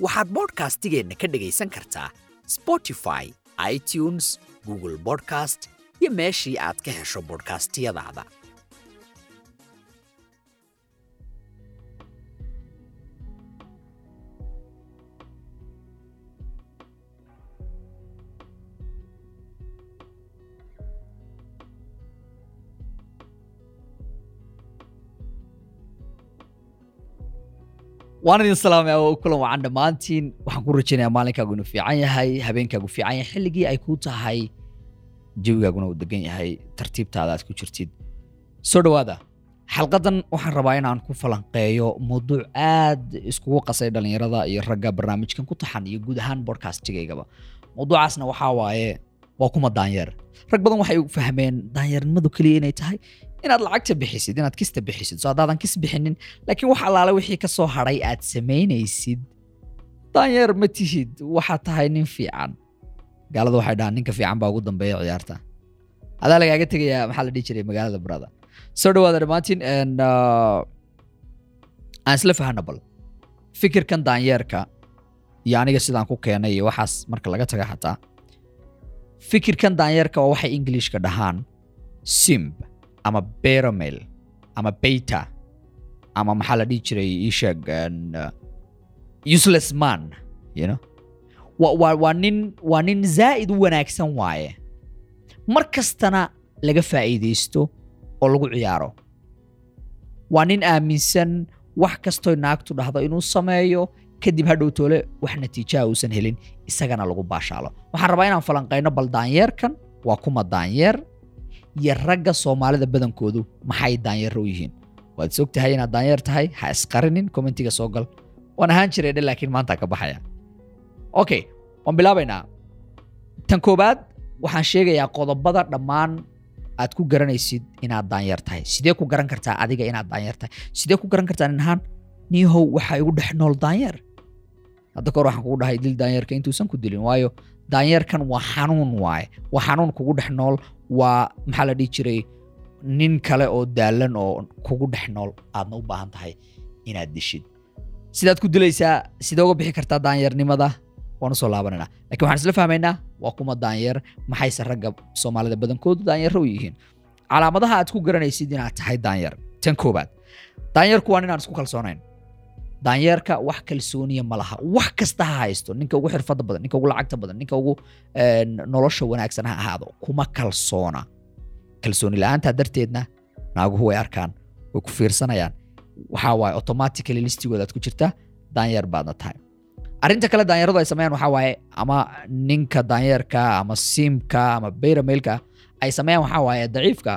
waxaad bodhkastigeenna ka dhegaysan kartaa spotify itunes google bodcast iyo meeshii aad ka hesho bodhkastiyadaada waan idin salaamay oo kulan wacan dhammaantiin waxaan ku rajaynayaa maalinkaagu inuu fiican yahay habeenkaagu fiican yahay xilligii ay kuu tahay jawigaaguna uu degan yahay tartiibtaada aad ku jirtid soo dhowaada xalqadan waxaan rabaa inaan ku falanqeeyo mawduuc aad iskugu qasay dhallinyarada iyo ragga barnaamijkan ku taxan iyo guud ahaan bodcastigaygaba mawduucaasna waxaa waaye waa kuma daanyeer rag badan waxay u fahmeen daanyeernimadu keliya inay tahay inaad lacagta bixisid inaad kista bixisid so haddaadan kis bixinin laakiin wax allaale wixii ka soo hadhay aad samaynaysid daanyeer ma tihid waxaad tahay nin fiican. Gaalada waxay dhahaan ninka fiican baa ugu dambeeya ciyaarta. Adaa lagaaga tegayaa maxaa la dhihi jiray magaalada barada soo dhawaada dhammaantiin aan isla fahana fikirkan daanyeerka iyo aniga sidaan ku keenay iyo waxaas marka laga taga xataa. Fikirkan daanyeerka waa waxay englishka dhahaan simb ama beramel ama beta ama maxaa la dhihi jiray isheeg useless man you know? Waa nin waa nin zaa'id u wanaagsan waaye. Mar kastana laga faa'iidaysto oo lagu ciyaaro. Waa nin aaminsan wax kastoy naagtu dhahdo inuu sameeyo kadib hadhow toole wax natiijaha uusan helin isagana lagu baashaalo. Waxaan rabaa inaan falanqayno bal daanyeerkan waa kuma daanyeer iyo ragga soomaalida badankoodu maxay daanyeero u yihiin? Waad is og tahay inaad daanyeer tahay? Ha isqarinin commentiga soo gal. Waan ahaan jiray dhe laakiin maanta ka baxaya. Okay waan bilaabaynaa. Tan koobaad waxaan sheegayaa qodobada dhammaan aad ku garanaysid inaad daanyeer tahay. Sidee ku garan kartaa adiga inaad daanyeer tahay? Sidee ku garan kartaa nin ahaan? Niihow waxaa igu dhex nool daanyeer hadda kahor waxaan kugu dhahay dil daanyeerka intuusan ku dilin waayo daanyeerkan waa xanuun waaye waa xanuun kugu dhex nool waa maxaa la dhihi jiray nin kale oo daalan oo kugu dhex nool aadna u baahan tahay inaad dishid. Sidaad ku dilaysaa sidee uga bixi kartaa daanyeernimada waan u soo laabananaa laakiin waxaan isla fahmaynaa waa kuma daanyeer maxayse ragga soomaalida badankoodu daanyeero u yihiin? Calaamadaha aad ku garanaysid inaad tahay daanyeer tan koobaad daanyeerku waa ninaan isku kalsoonayn daanyeerka wax kalsooniya ma laha. Wax kasta ha haysto ninka ugu xirfada badan ninka ugu lacagta badan ninka ugu nolosha wanaagsan ha ahaado kuma kalsoona. Kalsooni la'aantaa darteedna naaguhu way arkaan way ku fiirsanayaan. Waxaa automatically listigooda aad ku jirtaa daanyeer baadna tahay. Arrinta kale daanyaradu ay sameeyaan waxaa ama ninka daanyeerka ama simka ama beyramailka ay sameeyaan waxaa daciifka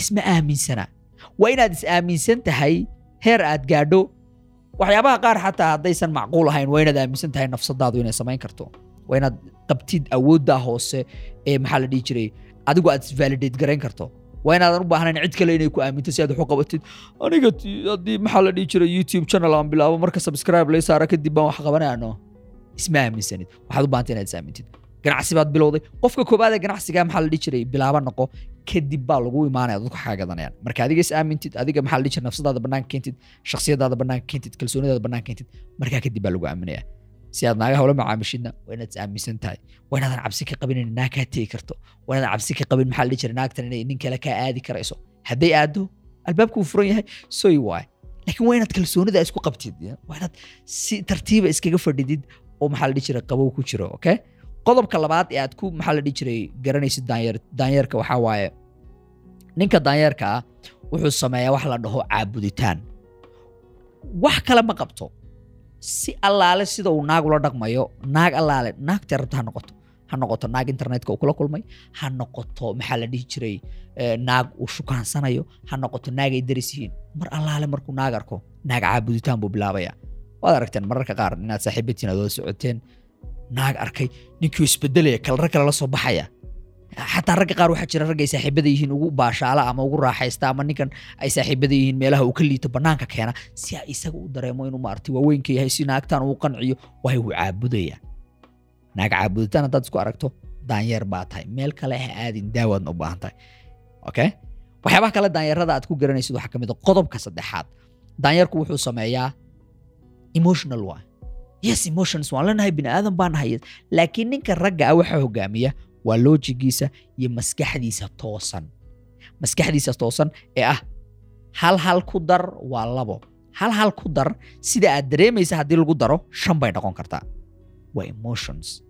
isma aaminsana. Waa inaad is aaminsan tahay heer aad gaadho waxyaabaha qaar xataa haddaysan macquul ahayn waa inaad aaminsan tahay nafsadaadu inay samayn karto. Waa inaad qabtid awoodda hoose ee maxaa la dhihi jiray adigu aad isvalidate garayn karto. Waa inaadan u baahnayn cid kale inay ku aaminto si aad wax u qabatid. Aniga haddii maxaa la dhihi jiray youtube channel aan bilaabo marka subscribe lay saara kadib baan wax qabanayano isma aaminsanid waxaad u baahantay inaad is aamintid. Ganacsi baad bilowday. Qofka koobaad ee ganacsiga maxaa la dhihi jiray? Bilaaba noqo kadib baa lagu imaanaya dadku kaa gadanayaan marka adiga is aamintid adiga maxaa la dhihi nafsadaada banaanka keentid shakhsiyadaada banaanka keentid kalsoonidaada banaanka keentid markaa kadib baa lagu aaminaya. Si aad naagaha ula macaamishidna waa inaad aaminsan tahay. Waa inaadan cabsi ka qabin inay naag kaa tegi karto. Waa inaadan cabsi ka qabin maxaa la jiray naagtan inay nin kale kaa aadi karayso. Hadday aado albaabku uu furan yahay. Soy waay. Laakiin waa inaad kalsoonida isku qabtid waa inaad si tartiiba iskaga fadhidid oo maxaa la jiray qabow ku jiro okay qodobka labaad ee aad ku maxaa la dhihi jiray garanaysid daanyeer daanyeerka waxaa waaye ninka daanyeerka ah wuxuu sameeyaa wax la dhaho caabuditaan. Wax kale ma qabto. Si allaale sida uu naag ula dhaqmayo naag allaale naagtay rabto ha noqoto. Ha noqoto naag internetka uu kula kulmay ha noqoto maxaa la dhihi jiray naag uu shukaansanayo ha noqoto naag daris yihiin. Mar allaale markuu naag arko naag caabuditaan buu bilaabaya. Waad aragteen mararka qaar inaad saaxiibatiin aad wada socoteen naag arkay ninkii isbedelaya kalra kale la soo baxaya. Xataa ragga qaar waxaa jira ragga ay saaxiibada yihiin ugu baashaala ama ugu raaxaysta ama ninkan ay saaxiibada yihiin meelaha uu ka liito banaanka keena si a isaga u dareemo inuu maaragtay waaweynka yahay si naagtan uu qanciyo waay uu caabudaya. Naag caabuditaan haddaad isku aragto daanyeer baa tahay. Meel kale ha aadin daawaadna u baahan tahay. Okay waxyaabaha kale daanyarada aad ku garanaysid waxaa ka mid a qodobka saddexaad. Daanyarku wuxuu sameeyaa emotional waa yes emotions waan leenahay bini aadan baan nahay. Laakiin ninka ragga ah waxaa hogaamiya waa loojigiisa iyo maskaxdiisa toosan. Maskaxdiisa toosan ee ah hal hal ku dar waa labo. Hal hal ku dar sida aad dareemaysa haddii lagu daro shan bay noqon kartaa. Waa emotions.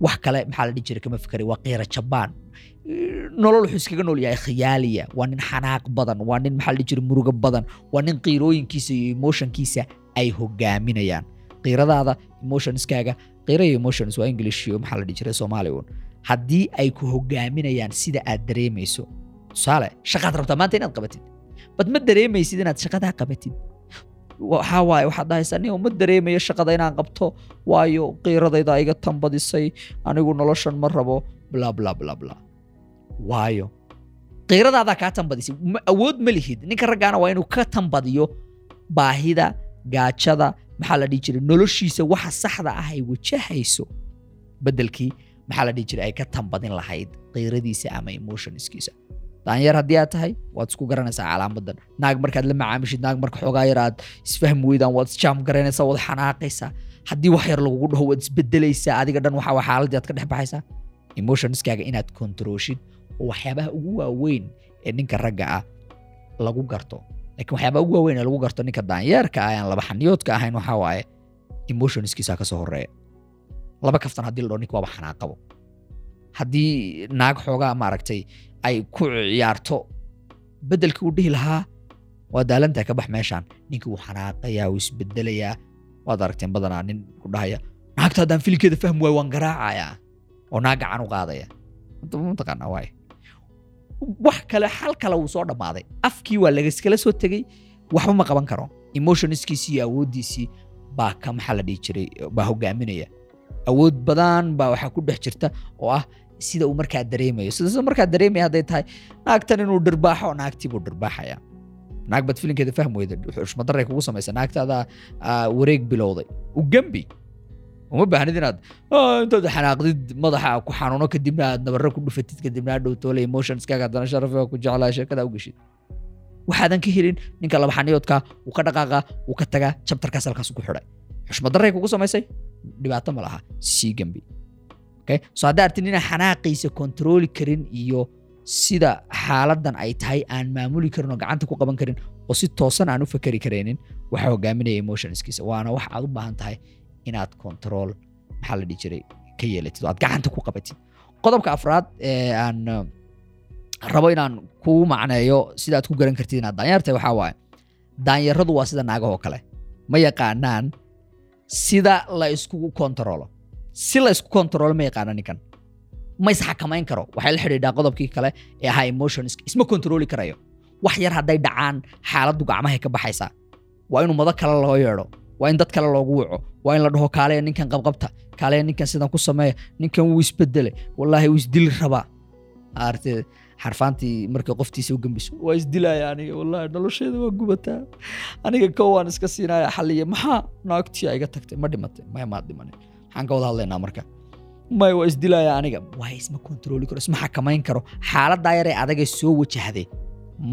Wax kale maxaa la dhihi jiray kama fikray waa qiira jabaan nolol wuxuu iskaga nool yahay khiyaaliya waa nin xanaaq badan waa nin maxaa la dhihi jiray murugo badan waa nin qiirooyinkiisa iyo emotionkiisa ay hogaaminayaan qiiradaada emotionskaaga. Qiira emotions waa english iyo maxaa la dhihi jiray soomaali haddii ay ku hogaaminayaan sida aad dareemayso tusaale shaqaad rabtaa maanta inaad qabatid. Bad ma dareemaysid inaad shaqadaa qabatid. Waxaa waaye waxaad dhahaysaa nin uma dareemayo shaqada inaan qabto waayo qiiradayda iga tambadisay anigu noloshan ma rabo bla bla bla bla. Waayo. Qiiradaadaa kaa tambadisay awood ma lihid. Ninka raggaana waa inuu ka tambadiyo baahida gaajada maxaa la dhihi jiray? Noloshiisa waxa saxda ah ay wajahayso. Beddelkii maxaa la dhihi jiray? Ay ka tambadin lahayd qiiradiisa ama emotionskiisa daanyeer haddii aad tahay waad isku garanaysaa calaamadan naag markaad la macaamishid naag marka xoogaa yar aad weydaan waad isjaam garanaysaa waad xanaaqaysaa. Haddii wax yar lagugu dhaho waad isbedelaysaa adiga dhan waxa xaaladii aad ka dhex baxaysaa. Emotionskaaga inaad kontrooshid oo waxyaabaha ugu waaweyn ee ninka ragga ah lagu garto laakiin waxyaabaha ugu waaweyn ee lagu garto ninka daanyeerka ah aan laba xaniyoodka ahayn waxaa waaye emotionskiisa ka soo horreeya laba kaftan haddii la dhaho ninka waaba xanaaqabo. Haddii naag xoogaa maaragtay ay ku ciyaarto beddelkii uu dhihi lahaa waa daalantaa ka bax meeshaan. Ninkii wuu xanaaqayaa wuu isbedelayaa waad aragteen badanaa nin ku dhahaya naagta haddaan filinkeeda fahmi waayo waan garaacayaa oo naag gacan u qaadaya. Mataqaanaa waay wax kale xal kale wuu soo dhammaaday. Afkii waa lagaskala soo tegey. Waxba ma qaban karo. Emotionskiisii iyo awooddiisii baa ka maxaa la dhihi jiray baa hogaaminaya. Awood badan baa waxaa ku dhex jirta oo ah sida uu markaa dareemayo. Sida markaa dareemaya hadday tahay naagtan inuu dhirbaaxo naagtii buu dhirbaaxaya naag baad filinkeeda fahmi weyda xushmadaray kugu samaysa naagtaada wareeg bilowday. U gembi uma baahnid inaad intaad xanaaqdid madaxa ku xanuuno kadibna aad nabarro ku dhufatid kadibna adhow toole emotionskaaga haddana sharafiga ku jeclaa sheekada u waxaadan ka helin ninka laba xaniyoodka wuu ka dhaqaaqa wuu ka tagaa jabtarkaas halkaas ku xidhay. Xushmadaray kugu samaysay? Dhibaato ma laha. Sii gembi okay? So haddaa inaan xanaaqiisa kontrooli karin iyo sida xaaladan ay tahay aan maamuli karin oo gacanta ku qaban karin oo si toosan aan u fakeri karaynin waxaa hogaaminaya emotionskiisa. Waana wax aad u baahan tahay inaad control maxaa la dhihi jiray ka yeelatid. Oo aad gacanta ku qabatid qodobka afraad ee aan rabo inaan kuu macneeyo sidaad ku garan kartid inaad daanyartahay waxaa waaye daanyaradu waa sida naagahoo kale. Ma yaqaanaan sida la iskugu kontarolo si la isku kontarolo ma yaqaana ninkan. Ma isxakamayn karo. Waxay la xidhiidhaa qodobkii kale ee ahaa emotions isma kontarooli karayo. Wax yar hadday dhacaan xaaladdu gacmahay ka baxaysaa. Waa inuu mado kale loo yeedho waa in dad kale loogu waco. Waa in la dhaho kaaleya ninkan qabqabta. Kaaleya ninkan sidan ku sameeya ninkan wuu isbedelay wallaahi wuu isdili rabaa. Aragtee xarfaantii markay qoftiisa u gembiso waa isdilaya aniga wallaahi nolosheeda waa gubataa. Aniga kow waan iska siinaya xaliya maxaa? Naagtii iga tagtay ma dhimatay maya maad dhimanin maxaan ka wada hadlaynaa marka. Maya waa isdilaya aniga. Waa isma kontrooli karo isma xakamayn karo. Xaaladaa yaree adagay soo wajahday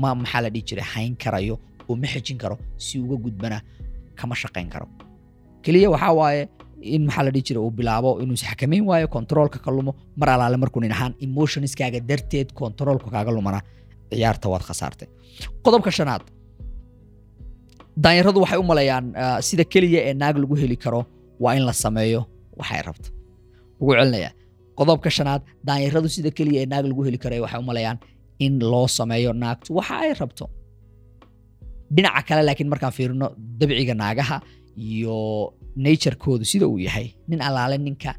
ma maxaa la dhihi jiray? Hayn karayo oo xejin karo si uga gudbana kama shaqayn karo. Keliya waxaa waaye in maxaa la dhihi jiray uu bilaabo inuu isxakamayn waayo kontroolka ka lumo mar alaale markuu nin ahaan emotionskaaga darteed kontroolka kaaga lumana ciyaarta waad khasaartay. Qodobka shanaad. Daanyaradu waxay u maleeyaan sida keliya ee naag lagu heli karo waa in la sameeyo waxay rabto. Ugu celinaya qodobka shanaad daanyaradu sida keliya ee naag lagu heli karo waxay u maleeyaan in loo sameeyo naagtu waxa ay rabto dhinaca kale laakiin markaan fiirino dabciga naagaha iyo naturekoodu sida uu yahay nin allaale ninka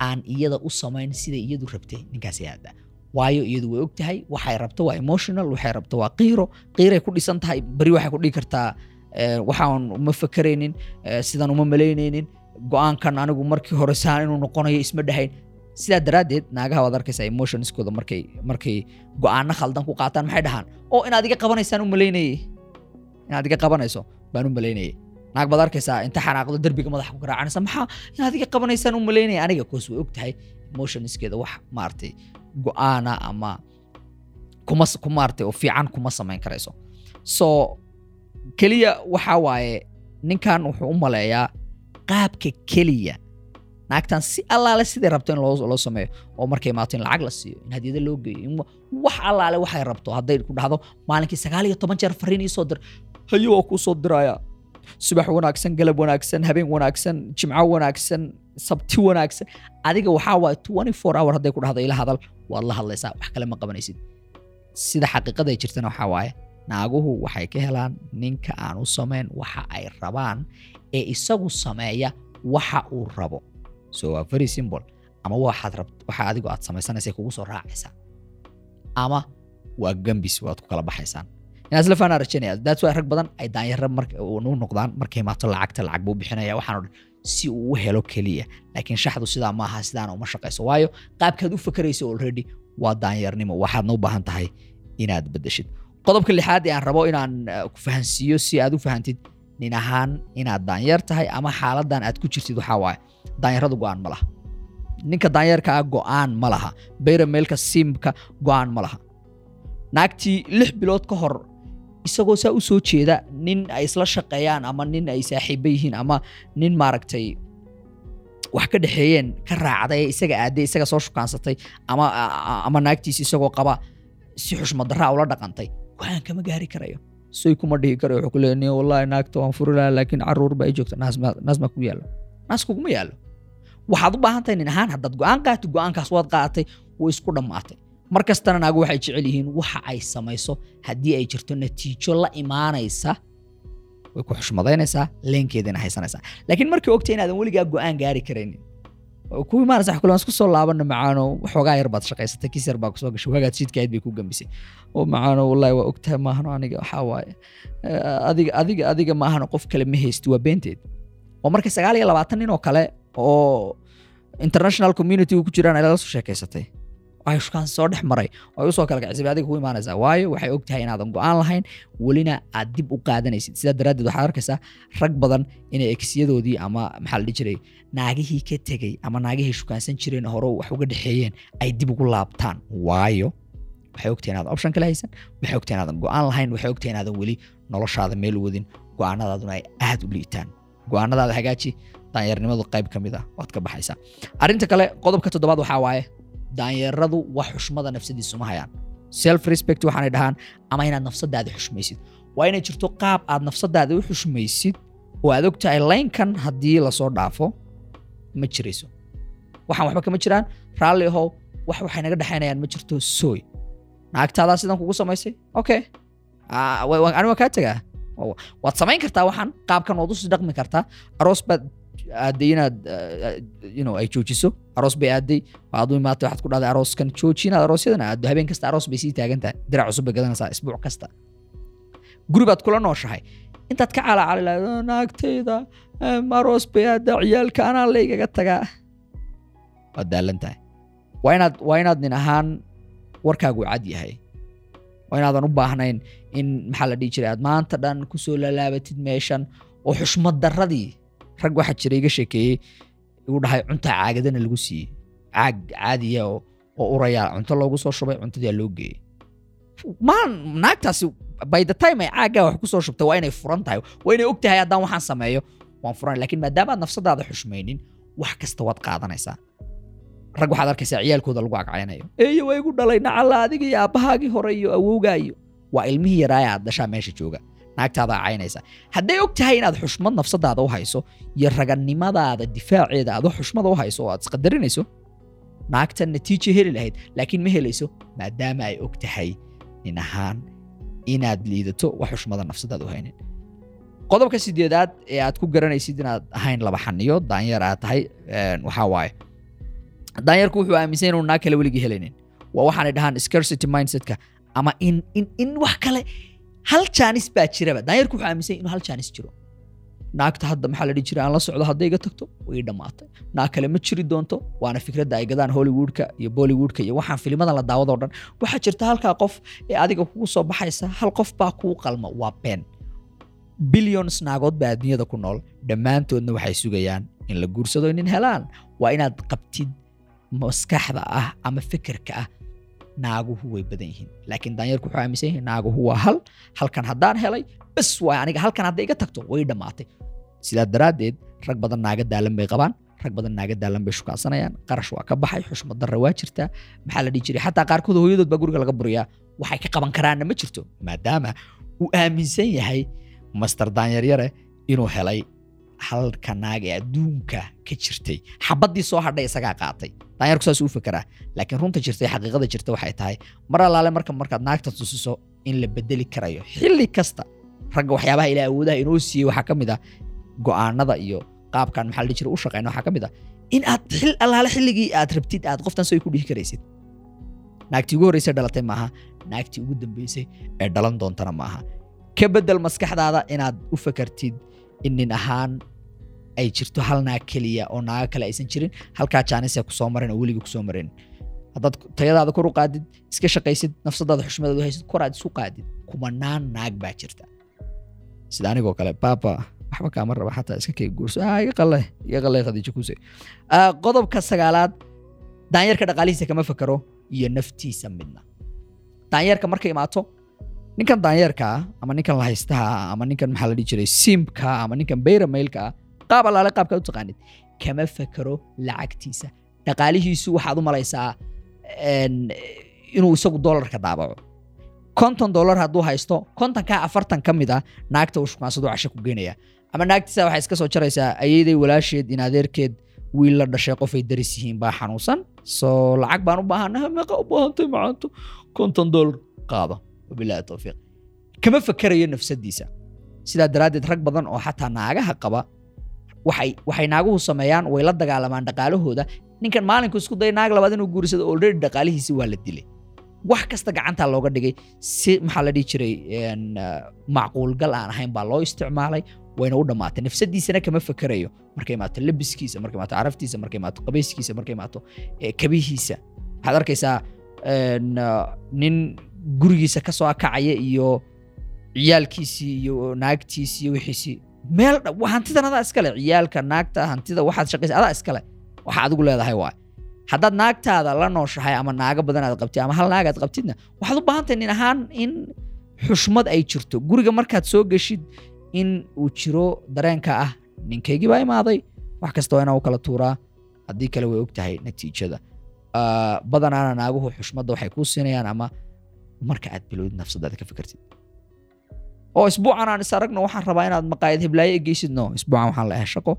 aan iyada u samayn sida iyadu rabtay ninkaas aada waayo iyadu way og tahay waxay rabto waa emotional waxay rabto waa qiiro. Qiiray ku dhisan tahay beri waxay ku dhigi kartaa eh, waxaan uma fakaraynin eh, sidan uma malaynaynin go'aankan anigu markii hore saan inuu noqonayo isma dhahayn. Sidaa daraaddeed naagaha waad arkaysaa emotionskooda markay markay go'aano khaldan ku qaataan maxay dhahaan? Oo inaad iga qabanaysaan u malaynayay inaad iga qabanayso baan u malaynayay. Naag baad arkaysaa inta xanaaqdo derbiga madaxa ku garaacanaysa maxaa? Inaad iga qabanaysaan u malaynaya aniga koos way og tahay emotionskeeda wax maaragtay go'aana ama kuma ku maaragtay oo fiican kuma samayn karayso. So keliya waxa waaye ninkan wuxuu u maleeyaa qaabka keliya. Naagtan si allaale siday rabto in loo sameeyo oo markay imaato in lacag la siiyo in hadiyada loo geeyo wax allaale waxay rabto. Hadday ku dhahdo maalinkii sagaal toban jeer fariin ii soo dir hayo waa kuu soo diraya subax wanaagsan galab wanaagsan habeen wanaagsan jimco wanaagsan sabti wanaagsan. Adiga waxaa waaye 24 hour hadday ku dhahdo ila hadal. Waad la hadlaysaa wax kale ma qabanaysid. Sida xaqiiqada jirtana waxaa waaye naaguhu waxay ka helaan ninka aan u samayn waxa ay rabaan ee isagu sameeya waxa uu rabo. So waa very simple. Ama waxaad rabt waxa adigu aad samaysanaysa kugu soo raacaysaa. Ama waa gambis waad ku kala baxaysaan dhan si uu u helo keliya. Laakiin shaxdu sidaa maaha sidaana uma shaqayso waayo qaabkaad u fakaraysa already waa daanyarnimo waxaadna u baahan tahay inaad bedeshid qodobka lixaad ee aan rabo inaan eh, ku fahansiiyo si aad u fahantid nin ahaan inaad daanyeer tahay ama xaaladan aad ku jirtid waxaa waaye daanyaradu go'aan ma laha. Ninka daanyeerka ah go'aan ma laha. Bayra meelka simka go'aan ma laha. Naagtii lix bilood ka hor isagoo saa u soo jeeda nin ay isla shaqeeyaan ama nin ay saaxiibo yihiin ama nin maaragtay wax ka dhexeeyeen ka raacday isaga aaday isaga soo shukaansatay ama naagtiisi isagoo qaba si xushmad darraa ula dhaqantay. Go'aan kama gaari karayo. Soy kuma dhihi karayo wuxuu ku "Nin, wallahi naagta waan furi laakiin carruur ba ay joogta. Naas ma naas ma ku yaallo. Naas kuguma yaallo. Waxaad u baahan tahay nin ahaan haddaad go'aan qaatid go'aankaas waad qaadatay way isku dhammaatay mar kastana naagu waxay jecel yihiin waxa ay samayso haddii ay jirto natiijo la imaanaysa way ku xushmadaynaysaa leenkeedana haysanaysaa. Laakiin markay ogtay inaadan weligaa go'aan gaari karaynin ku imaanaysa wax kale isku soo laabana macaano waxoogaa yar baad shaqaysatay kiis yar baa ku soo gashay waagaad siidkahayd bay ku gambisay. Oo macaano wallahi waa ogtahay maahano aniga waxaa eh, adiga adiga adiga maahano qof kale ma haysti waa beenteed oo markay sagaal iyo labaatan nin oo kale oo international community ku jiraan ay lala soo sheekaysatay waxay shukaan soo dhex maray. Ay u soo kala kacisay adiga ku imaanaysaa waayo waxay og tahay inaadan go'aan lahayn. Welina aad dib u qaadanaysid. Sidaa daraaddeed waxaad arkaysaa rag badan inay eksyadoodii ama maxaa la dhihi jiray naagihii ka tegey ama naagihii shukaansan jireen hore wax uga dhexeeyeen ay dib ugu laabtaan. Waayo waxay ogtahay inaadan option kale haysan. Waxay ogtahay inaadan go'aan lahayn. Waxay ogtahay inaadan weli noloshaada meel wadin. Go'aanadaaduna ay aad u liitaan. Go'aanadaada hagaaji daanyarnimadu qayb ka mid ah. Waad ka baxaysaa. Arrinta kale qodobka toddobaad waxaa waaye daanyaradu wax xushmada nafsadiisa uma hayaan. Self respect waxaanay dhahaan ama inaad nafsadaada xushmaysid. Waa inay jirto qaab aad nafsadaada u xushmaysid oo aad ogtahay laynkan haddii la soo dhaafo ma jirayso. Waxaan waxba kama jiraan raalli wax waxay naga dhexaynayaan ma jirto sooy. Naagtaadaa sidan kugu samaysay? Okay Ah, ani waa kaa tegaa. Wa- waad samayn kartaa waxaan qaabkan waad u sii dhaqmi kartaa. Aroos baad inaad ah, you know, ay joojiso aroos bay aaday waad u imaatay waxaad ku dhahday arooskan jooji inaad aroosyadan habeen kasta aroos bay sii taagan tahay. Dirac cusub bay gadanaysaa isbuuc kasta. Guri baad kula nooshahay. Intaad ka calaacali "Oh, naagtayda aroos bay aadaa ciyaalka anaa laygaga tagaa. Waad daalan tahay. Waa inaad waa inaad nin ahaan warkaagu cad yahay. Waa inaadan u baahnayn in maxaa la dhihi jiray aad maanta dhan ku soo lalaabatid meeshan oo xushmad darradii rag waxaa jira iga sheekeeyey igu dhahay cunta caagadana lagu siiyey caag caadiya oo oo uraya cunto loogu soo shubay cuntadii loo geeyey naagtaasi by the time ay caaggaa wax ku soo shubtay waa inay furan tahay waa inay og haddaan waxaan sameeyo waan furan laakiin maadaama aad nafsadaada xushmaynin wax kasta waad qaadanaysaa rag waxaad arkaysaa ciyaalkooda lagu agcaynayo eeyo waa igu dhalay nacalla adiga iyo aabbahaagii hore iyo awowgaa iyo waa ilmihii yaraaya aad dhashaa meesha jooga naagtaada caynaysa hadday og tahay inaad xushmad nafsadaada u hayso iyo raganimadaada difaaceeda aad xushmada u hayso oo aad isqadarinayso naagta natiijo heli lahayd laakiin ma helayso maadaama ay og tahay nin ahaan inaad liidato wax xushmada nafsadaada u haynin qodobka sideedaad ee aad ku garanaysid inaad ahayn laba xaniyo daanyeer aad tahay waxaa daanyarku wuxuu aaminsan inuu naag kale weligii helaynin waa waxaanay dhahaan scarcity mindsetka ama in in in wax kale hal jaanis baa jiraba daanyarku wuxuu aaminsan inuu hal jaanis jiro. Naagta hadda maxaa la dhihi jiray? Aan la socdo hadday iga tagto way dhammaatay naag kale ma jiri doonto waana fikradda ay gadaan hollywoodka iyo bollywoodka iyo waxaan filimadan la daawado dhan. Waxaa jirta halkaa qof ee adiga kugu soo baxaysa hal qof baa kuu qalma waa been billions naagood baa adduunyada ku nool. Dhammaantoodna waxay sugayaan in la guursado nin helaan. Waa inaad qabtid maskaxda ah ama fikirka ah naaguhu way badan yihiin. Laakiin daanyarku wuxuu aaminsan yahay naaguhu waa hal. Halkan haddaan helay bas waay aniga halkan hadday iga tagto way dhammaatay sidaa daraaddeed rag badan naaga daalan bay qabaan rag badan naaga daalan bay shukaansanayaan qarash waa ka baxay xushmad waa jirtaa. Maxaa la dhihi jiray? Xataa qaarkood hooyadood baa guriga laga buriyaa waxay ka qaban karaanna ma jirto maadaama uu aaminsan yahay master daanyaryare inuu helay halka naag ee adduunka ka jirtay. Xabaddii soo hadhay isagaa qaatay daanyarku saas u fekeraa laakiin runta jirta xaqiiqada jirta waxay tahay mar allaale marka markaad naagta tusiso in la bedeli karayo xilli kasta ragga waxyaabaha ilaa awoodaha inoo siiyey waxaa ka mid ah go'aanada iyo qaabkan maxaa la jiray u shaqeyna waxaa ka mid ah in aad xil allaale xilligii aad rabtid aad qoftan soo ku dhihi karaysid. Naagtii ugu horreysay dhalatay maaha naagtii ugu dambeysay ee dhalan doontana maaha. Ka bedel maskaxdaada inaad u fakartid in nin ahaan ay jirto hal naag keliya oo naaga kale aysan jirin. Halkaa jaanisee ku soo marin oo weligii ku soo marin haddaad tayadaada kor u qaadid iska shaqaysid nafsadaada xushmadaada haysid kor isu qaadid kumanaan naag baa jirta. Sida anigoo kale baaba waxba kaama raba xataa iska kee guurso. Ah iga qalle khadiijo kuse Ah, qodobka sagaalaad daanyarka dhaqaalihiisa kama fakaro iyo naftiisa midna. Daanyarka markay imaato ninkan daanyarka ah ama ninkan lahaystaha ah ama ninkan maxaa la dhihi jiray simka ama ninkan beyra mailka ah qaab allaale qaabkaad u taqaanid kama fakaro lacagtiisa dhaqaalihiisu waxaad u malaysaa inuu isagu doolarka daabaco konton dollar hadduu haysto kontonkaa afartan ka mid ah naagta uu shukaansadu casho ku geynaya ama naagtiisa waxay iska soo jaraysaa ayayday walaasheed in wiil la dhashay qofay daris yihiin baa xanuunsan soo lacag baan u baahanaha meeqa u baahantay macaanto konton dollar qaado wabilaahi towfiiq kama fakarayo nafsadiisa sidaa daraaddeed rag badan oo xataa naagaha qaba waxay waxay naaguhu sameeyaan way la dagaalamaan dhaqaalahooda ninkan maalinku isku day naag labaad inuu guursado already dhaqaalihiisi waa la dilay. Wax kasta gacantaa looga dhigay. Si maxaa la dhihi jiray uh, macquulgal aan ahayn baa loo isticmaalay. Wayna u dhammaatay nafsadiisana kama fakarayo. Markay imaato labiskiisa markay imaato caraftiisa markay imaato qabayskiisa markay imaato eh, kabihiisa. Waxaad arkaysaa uh, nin gurigiisa ka soo akacaya iyo ciyaalkiisii iyo naagtiisii iyo wixiisii meel hantidan adaa iskale ciyaalka naagta hantida waxaad shaqaysa adaa iskale waxa adigu leedahay waay. Haddaad naagtaada la nooshahay ama naago badan aad qabtid ama hal naag aad qabtidna waxaad u baahan tahay nin ahaan in xushmad ay jirto. Guriga markaad soo geshid in uu jiro dareenka ah ninkaygii baa imaaday. Wax kasta waa inaa u kala tuuraa. Haddii kale way og natiijada. Ah, badanaana naaguhu xushmadda waxay kuu siinayaan ama marka aad bilowdid nafsadaada ka fikirtid oo isbuucan aan is aragno waxaan rabaa inaad maqaayad heblaayo egeysid no isbuucan waxaan leeyahay shaqo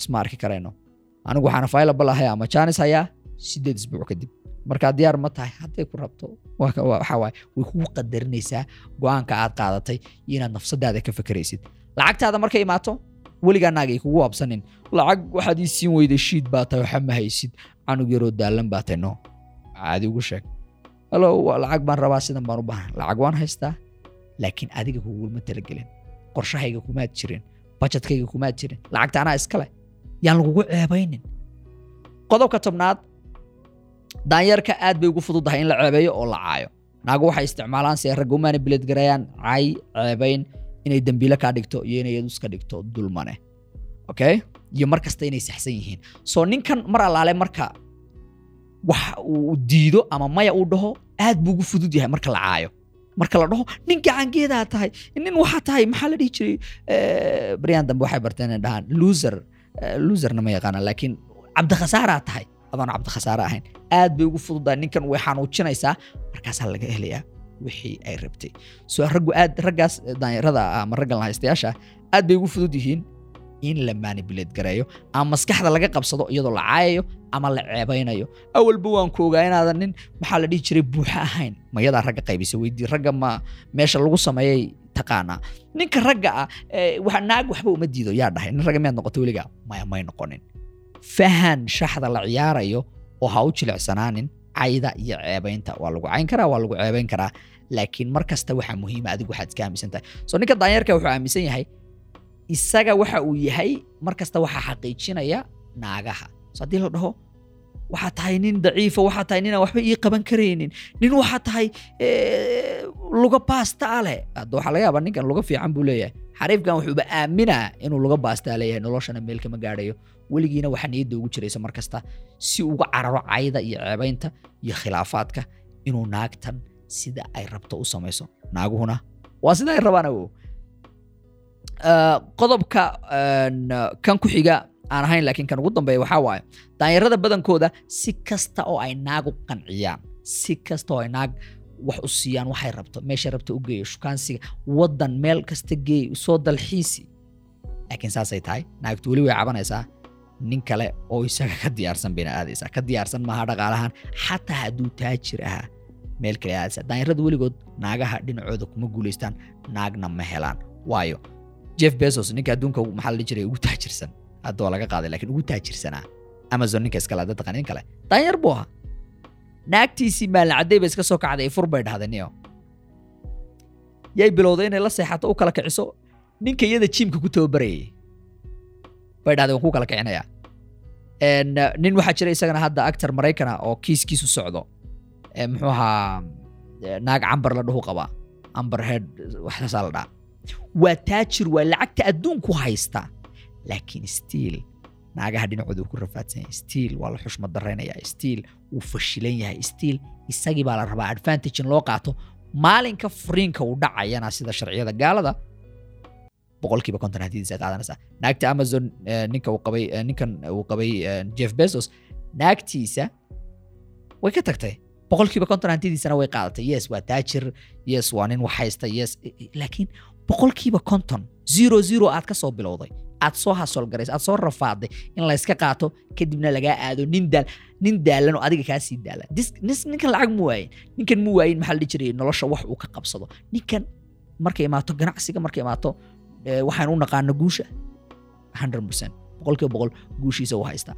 isma arki karayno anigu waxaan available ahay ama jaanis hayaa sideed isbuuc kadib. Markaa diyaar ma tahay hadday ku rabto waaye way kugu qadarinaysaa go'aanka aad qaadatay iyo inaad nafsadaada ka fekeraysid lacagtaada markay imaato weligaa naag ay kugu absanin lacag waxaad ii siin weyday shiid baa waxa ma haysid. Canug yaroo daalan baa no. Caadi ugu sheeg. Halo lacag baan rabaa sidan baan u baahan lacag waan haystaa laakiin adiga kugulma talagelin qorshahayga kumaad jirin bajetkayga kumaad jirin lacagta anaa yaan lagugu ceebaynin qodobka tobnaad daanyarka aad bay ugu fududahay in la ceebeeyo oo la caayo naagu waxay isticmaalaan si ragga u manipulate garayaan cay ceebayn inay dembiile kaa dhigto iyo inay iyadu iska dhigto dulmane okay iyo mar kasta inay saxsan yihiin soo ninkan mar allaale marka wax uu diido ama maya uu dhaho aad buu ugu fudud yahay marka la caayo marka la dhaho nin gacangeedaa tahay nin waxaa tahay maxaa la dhihi jiray? Eh, baryahan dambe waxay barteen inay dhahaan loser Eh, loserna ma yaqaana laakiin cabdikhasaara tahay. Adoon cabdikhasaare ahayn. Aad bay ugu fududahay ninkan way xanuujinaysaa markaasaa laga helayaa wixii ay rabtay. So raggu aad raggaas eh, daanyarada ah ama raggan lahaystayaasha ah, aad bay ugu fudud yihiin in la manipulate gareeyo ama maskaxda laga qabsado iyadoo la caayayo ama la ceebaynayo awalba waan ku inaadan nin maxaa la dhihi jiray? Buuxa ahayn. Mayadaa ragga qaybisa weydii ragga ma meesha lagu sameeyay taqaanaa. Ninka ragga ah naag waxba uma diido yaa dhahay. Nin ragga miyaad noqotay weligaa? Maya may noqonin. Fahan shaxda la ciyaarayo oo ha u jilicsanaanin cayda iyo ceebaynta waa lagu cayn karaa waa lagu ceebayn karaa. Laakiin mar waxaa muhiima adigu waxaad iska aaminsan tahay. So ninka daanyarka wuxuu aaminsan yahay isaga waxa uu yahay mar kasta waxaa xaqiijinaya naagaha. Haddii la dhaho waxaa tahay nin daciifa waxaa tahay ninaan waxba ii qaban karaynin nin waxaa tahay eh, luga baasta a leh. Hadda waxaa laga yaabaa ninkan luga fiican buu leeyahay. Xariifkan wuxuuba aaminaa inuu luga baastaa leeyahay noloshana meel kama gaadhayo. Weligiina waxaa niyadda ugu jiraysa mar si uga cararo cayda iyo ceebaynta iyo khilaafaadka inuu naagtan sida ay rabto u samayso. Naaguhuna waa sida ay rabaan awow qodobka een, kan ku xiga aan ahayn laakiin kan ugu dambeeya waxaa waaye daanyarada badankooda si kasta oo ay naag u qanciyaan si kasta oo ay naag wax u siiyaan waxay rabto meeshay rabto u geeyo shukaansiga wadan meel kasta geey soo dalxiisi. Laakiin saasay tahay naagtu weli way cabanaysaa nin kale oo isaga ka diyaarsan bayna aadaysaa ka diyaarsan maaha dhaqaalahan xataa hadduu taajir ahaa meel kale aadaysaa daanyarada weligood naagaha dhinacooda kuma guulaystaan naagna ma helaan. Waayo jeff bezos ninka adduunka maxaa la jiray? Ugu taajirsan. Hadda waa laga qaaday laakiin ugu taajirsanaa. Amazon ninka iskale hadda taqaan nin kale. Daanyar buu ahaa. Naagtiisii maalin cadday bay iska soo kacday fur bay dhahday niyo yay bilowday inay la seexato u kala kiciso. Ninka iyada jiimka ku tababarayay bay dhahday waan ku kala kicinayaa nin waxaa jira isagana hadda actor maraykana oo kiiskiisu socdo. Muxuu ahaa naag cambar la dhahu qabaa. Amber head waxaasaa la dhaha waa taajir waa lacagta adduunku haysta. Laakiin stiil naagaha dhinacooda ku rafaadsan yahay stiil waa la xushmad daraynaya stiil wuu fashilan yahay stiil isagii baa la rabaa advantage loo qaato. Maalinka furiinka uu dhacayana sida sharciyada gaalada boqolkiiba konton hadidiisa qaadanaysaa naagta amazon eh, ninka uu qabay eh, ninkan uu qabay eh, jeff bezos naagtiisa way ka tagtay. Boqolkiiba konton hantidiisana way qaadatay. Yes waa taajir. Yes waa nin wax yes laakiin boqolkiiba konton zero zero aad ka soo bilowday aad soo hasolgaraysay aad soo rafaaday in layska qaato kadibna lagaa aado nin daal nin daalan oo adiga kaa sii daalan. Ninkan lacag mu waayin ninkan mu waayin maxaa la jiray nolosha wax uu ka qabsado. Ninkan markay imaato ganacsiga markay imaato waxaan u naqaano guusha 100% boqolkiiba boqol guushiisa uu haystaa.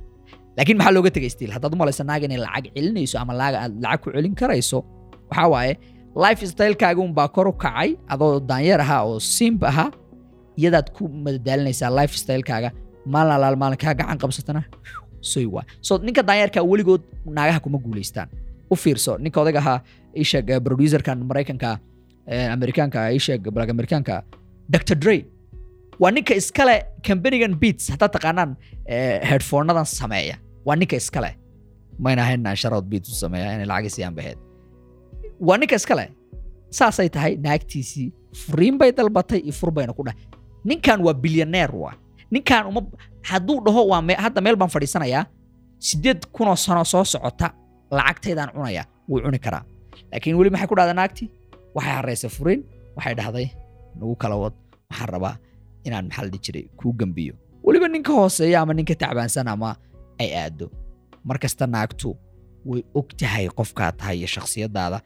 Laakiin maxaa looga tegay stiil haddaad u malaysa naag inay lacag celinayso ama lacag ku celin karayso waxaa waaye life stylekaaga unbaa kor u kacay adoo daanyeer ahaa oo simp ahaa iyadaad ku madadaalinaysaa life stylekaaga maalin alaal maalin kaa gacan qabsatana. Soy waa. So ninka daanyeerka weligood naagaha kuma guulaystaan u fiirso ninka odayga ahaa isheeg eh, producerkan maraykanka eh, amerikaanka isheeg black amerikaanka dr. Dre. Waa ninka iskale companigan beats haddaad taqaanaan eh, headphoneadan sameeya. Waa ninka iskale. Mayna ahayn sharood beats u sameeya inay lacag siiyaan baheed waa ninka iskale saasay tahay naagtiisii furiin bay dalbatay iyo fur bayna ku dhahay. Ninkan waa bilyaneer waa. Ninkan uma hadduu dhaho waa hadda meel baan fadhiisanayaa sideed kunoo sano soo socota lacagtaydaan cunaya wuu cuni karaa. Laakiin weli maxay ku dhahday naagtii? Waxay haraysay furiin waxay dhahday nagu kala wad waxaan rabaa inaan maxaa jiray kuu gambiyo. Weliba ninka hooseeya ama ninka tacbaansan ama ay aado mar naagtu way og tahay qofkaa tahay iyo shakhsiyadaada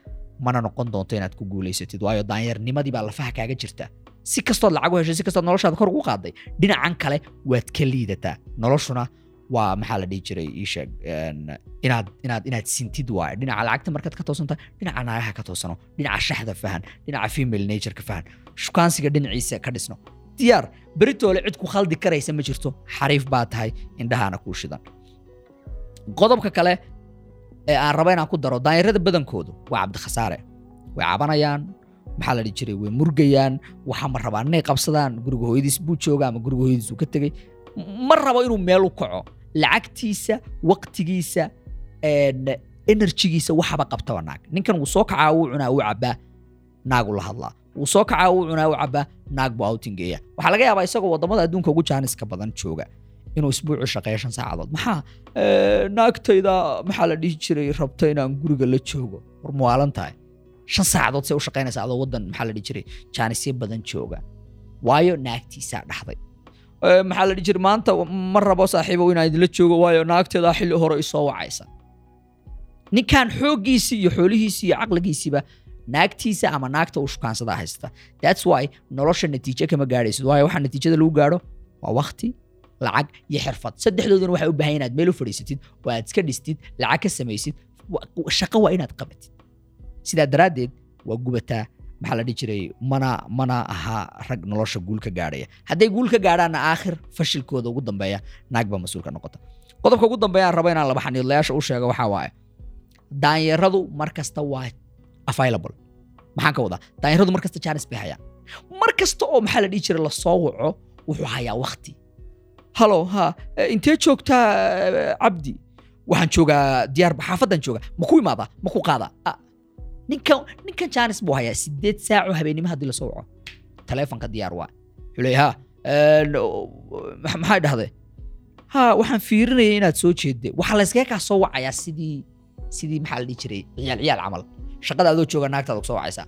mana noqon doonto inaad ku guulaysatid waayo daanyarnimadii baa lafaha kaaga jirta. Si kastood lacag u heshay si kastood noloshaada kor ugu qaaday dhinacan kale waad ka liidataa. Noloshuna waa maxaa la dhihi jiray ii sheeg een, inaad inaad inaad sintid waaye dhinaca lacagta markaad ka toosanta dhinaca naagaha ka toosano dhinaca shaxda fahan dhinaca female nature-ka fahan shukaansiga dhinaciisa ka dhisno. Diyaar beritoole cid ku khaldi karaysa ma jirto. Xariif baa tahay indhahaana kuu shidan. Qodobka kale ee aan raba inaan ku daro daanyarada badankoodu. Waa cabdikhasaare way cabanayaan maxaa la dhihi jiray? Way murgayaan waxaa ma rabaan inay qabsadaan guriga hooyadiis buu jooga ama guriga hooyadiis uu ka tegey ma rabo inuu meel u kaco. Lacagtiisa waqtigiisa enerjigiisa waxaba qabtaba naag. Ninkan wuu soo kacaa wuu cunaa wuu cabaa naagu la hadlaa. Wuu soo kacaa wuu cunaa wuu cabaa naag buu outingeeya waxaa laga yaabaa isagoo waddamada adduunka ugu jaaniska badan jooga inuu isbuucu shaqeeyo shan saacadood. Maxaa eh, naagtayda maxaa la dhihi jiray rabto inaan guriga la joogo? War muwaalan tahay. Shan saacadood say u shaqaynaysa adoo wadan maxaa la dhihi jiray jaanisyo badan jooga. Waayo naagtiisaa dhaxday Eh, maxaa la dhihi jiray maanta ma rabo saaxiibow inaan idinla joogo waayo naagteedaa xilli hore isoo wacaysa. Ninkan xooggiisii iyo xoolihiisii iyo caqligiisiiba naagtiisa ama naagta uu shukaansadaa haysta. Thats why nolosha natiijo kama gaadhaysid. Waayo waxa natiijada lagu gaadho waa wakti lacag iyo xirfad. Saddexdooduna waxay u baahan inaad meel u fadhiisatid oo aad iska dhistid lacag ka samaysid shaqo waa inaad qabatid. Sidaa daraaddeed waa gubataa maxaa la dhihi jiray mana mana aha rag nolosha guul gaadhaya. Hadday guul gaadhaanna aakhir fashilkooda ugu dambeeya naag baa mas'uul ka noqota. Qodobka ugu dambeeya aan rabo inaan laba xaniidlayaasha u sheego waxaa waaye. Daanyaradu mar kasta waa available. Maxaan ka wadaa? Daanyaradu mar kasta jaanis bay hayaan. Mar kasta oo maxaa la dhihi jiray la soo waco wuxuu hayaa wakti halo ha eh, intee joogtaa eh, cabdi waxaan joogaa diyaar xaafadan jooga ma ku imaadaa ma ku qaadaa Ah, ninkan ninkan jaanis buu hayaa sideed saaco habeenimo haddii la soo waco. Taleefonka diyaar waa. Leeyahay ha ma- maxay dhahday? Ha waxaan fiirinayay inaad soo jeedde. Waxaa layskaga kaa soo wacayaa sidii sidii maxaa la dhihi jiray? Ciyaal ciyaal camal. Shaqada adoo jooga naagtaada ku soo wacaysaa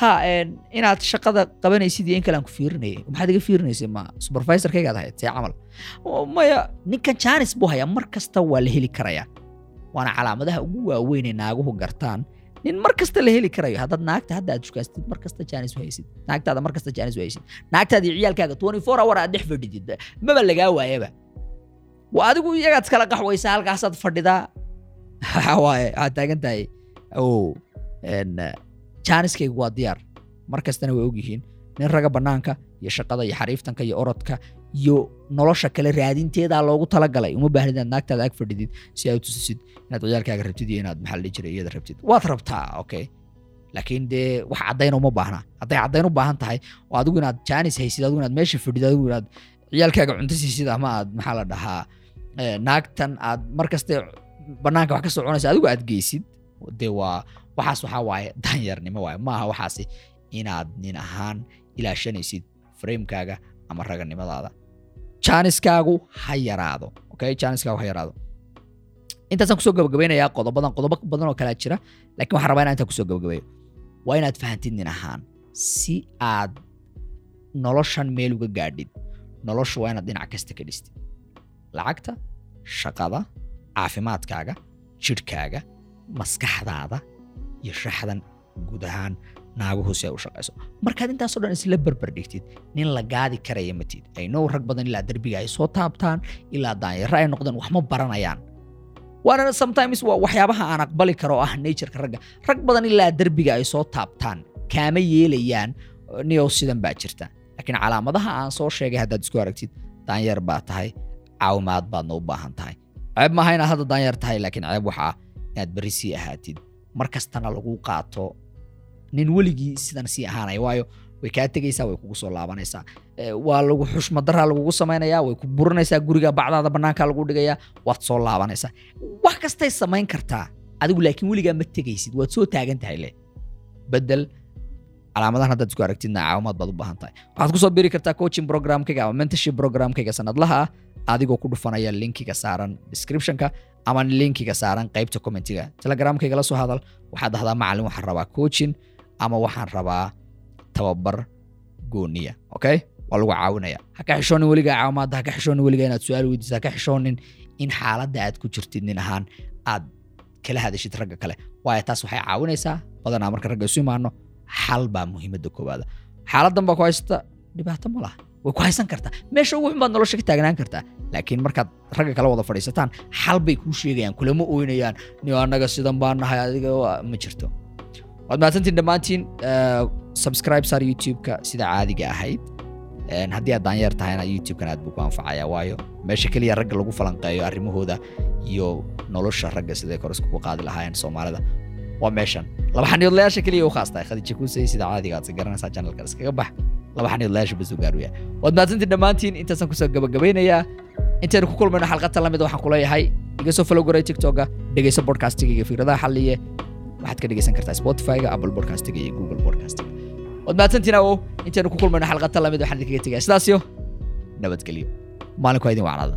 ha inaad shaqada qabanaysid iyo in kale ku fiirinayay maxaad iga fiirinaysay? Ma supervisorkaygaad ahayd see camal. Maya ninkan jaanis buu hayaa mar kasta waa la heli karayaa. Waana calaamadaha ugu waaweyn ee naaguhu gartaan. Nin mar kasta la heli karayo. Haddaad naagta hadda aad shukaastid mar kasta jaanis u haysid. Naagtaada mar kasta jaanis u haysid. Naagtaada iyo ciyaalkaaga 24 hour aad dhex fadhidid maba lagaa waayaba waa adigu iyagaad iskala qaxwaysaa halkaasaad fadhidaa. Waaye waxaad taagan tahay. O jaaniskaygu waa diyaar. Mar kastana way ogyihiin. Nin raga bannaanka iyo shaqada iyo xariiftanka iyo orodka iyo nolosha kale raadinteedaa loogu talagalay. Uma baahnid inaad naagtaada ag fadhidid si aad u inaad ciyaalkaaga rabtid iyo inaad maxaa la iyada rabtid. Waad rabtaa okay laakiin dee wax caddayna uma baahna. Hadday caddayn u baahan tahay oo adigu inaad jaanis haysid adigu inaad meesha fadhid adigu inaad ciyaalkaaga cunto siisid ama aad maxaa la dhahaa eh, naagtan aad mar kaste wax ka cunaysa adigu aad geysid. Dee waa waxaas waxaa waaye danyarnimo waaye. Maaha waxaasi inaad nin ahaan ilaashanaysid framekaaga ama raganimadaada jaaniskaagu ha yaraado okay? Jaaniskaagu ha yaraado. Intaasaan ku soo gabagabaynayaa qodobadan qodobo badan oo kalaa jira laakiin waxaan rabaa inaan intaan ku soo gabagabeeyo waa inaad fahantid nin ahaan si aad noloshan meel uga gaadhid noloshu waa inaad dhinac kasta ka dhistid lacagta shaqada caafimaadkaaga jidhkaaga maskaxdaada iyo shaxdan guud ahaan naaguhu si ay u shaqayso markaad intaasoo dhan isla barbar dhigtid nin la gaadi karaya matid ay now rag badan ilaa derbiga ay soo taabtaan ilaa daanyaro ay noqdaan wax ma baranayaan. Waana sometimes waa waxyaabaha aan aqbali karo ah natureka ragga. Rag badan ilaa derbiga ay soo taabtaan kaama yeelayaan niyow sidan baa jirta. Laakiin calaamadaha aan soo sheegay haddaad isku aragtid daanyeer baa tahay caawimaad baadna u baahan tahay. Ceeb maaha hadda daanyeer tahay laakiin ceeb waxaa inaad berri ahaatid mar kastana lagu qaato nin weligii sidan sii ahaanaya waayo way kaa tegaysaa way kugu soo laabanaysaa. Waa lagu xushmadaraa lagugu samaynayaa way ku burinaysaa guriga bacdaada bannaanka lagu dhigayaa waad soo laabanaysaa. Wax kastay samayn kartaa adigu laakiin weligaa ma tegaysid waad soo taagan tahay le. Bedel calaamadahan haddaad isku aragtidna caawimaad baad u baahan tahay. Waxaad ku soo biri kartaa coaching programkayga ama mentorship programkayga sanadlaha ah adigoo ku dhufanaya linkiga saaran descriptionka ama linkiga saaran qaybta commentiga. Telegramkayga la soo hadal waxaad dhahdaa macalin waxaan rabaa coaching ama waxaan rabaa tababar gooniya okay? Waa lagu caawinaya. Ha ka xishoonin weligaa caawimaadda ha ka xishoonin weligaa inaad su'aal weydiisa ha ka xishoonin in xaaladda aad ku jirtid nin ahaan aad kala hadashid ragga kale. Waayo taas waxay caawinaysaa badanaa marka ragga isu imaano xal baa muhiimadda koowaada xaaladdan baa ku haysta dhibaato ma laha way ku haysan kartaa. Meesha ugu xun baad nolosha ka taagnaan kartaa. Laakiin markaad ragga kala wada fadhiisataan xal bay kuu sheegayaan kulama ooynayaan niyo annaga sidan baan nahay adiga ma jirto. Waad mahadsantiin dhammaantiin eh, subscribe saar youtube-ka sida caadiga ahayd. Haddii aad daanyeer tahayna youtube-kan aad buu ku anfacaya waayo meesha keliya ragga lagu falanqeeyo arrimahooda iyo nolosha ragga siday kor iskugu qaadi lahaayeen soomaalida waa meeshan. Laba xaniidlayaasha keliya u khaas tahay. Khadiija kuusay sida caadiga aad garanaysaa channelka iskaga bax laba xaniidlayaasha basuu gaaruya waad mahadsantiin dhammaantiin intaasaan ku soo gabagabaynayaa intaynu ku kulmayno xalqadta la mid waxaan ku leeyahay iga soo follow garay tiktoka dhegayso podcastigayga iyo fikradaha xalliye. Waxaad ka dhegaysan kartaa spotify-ga apple podcastiga iyo google podcastiga. Waad mahadsantiin awow intaynu ku kulmayno xalqadta la mid waxaan idinkaga tegaya sidaasyo nabadgelyo. Maalinku idin wacnaada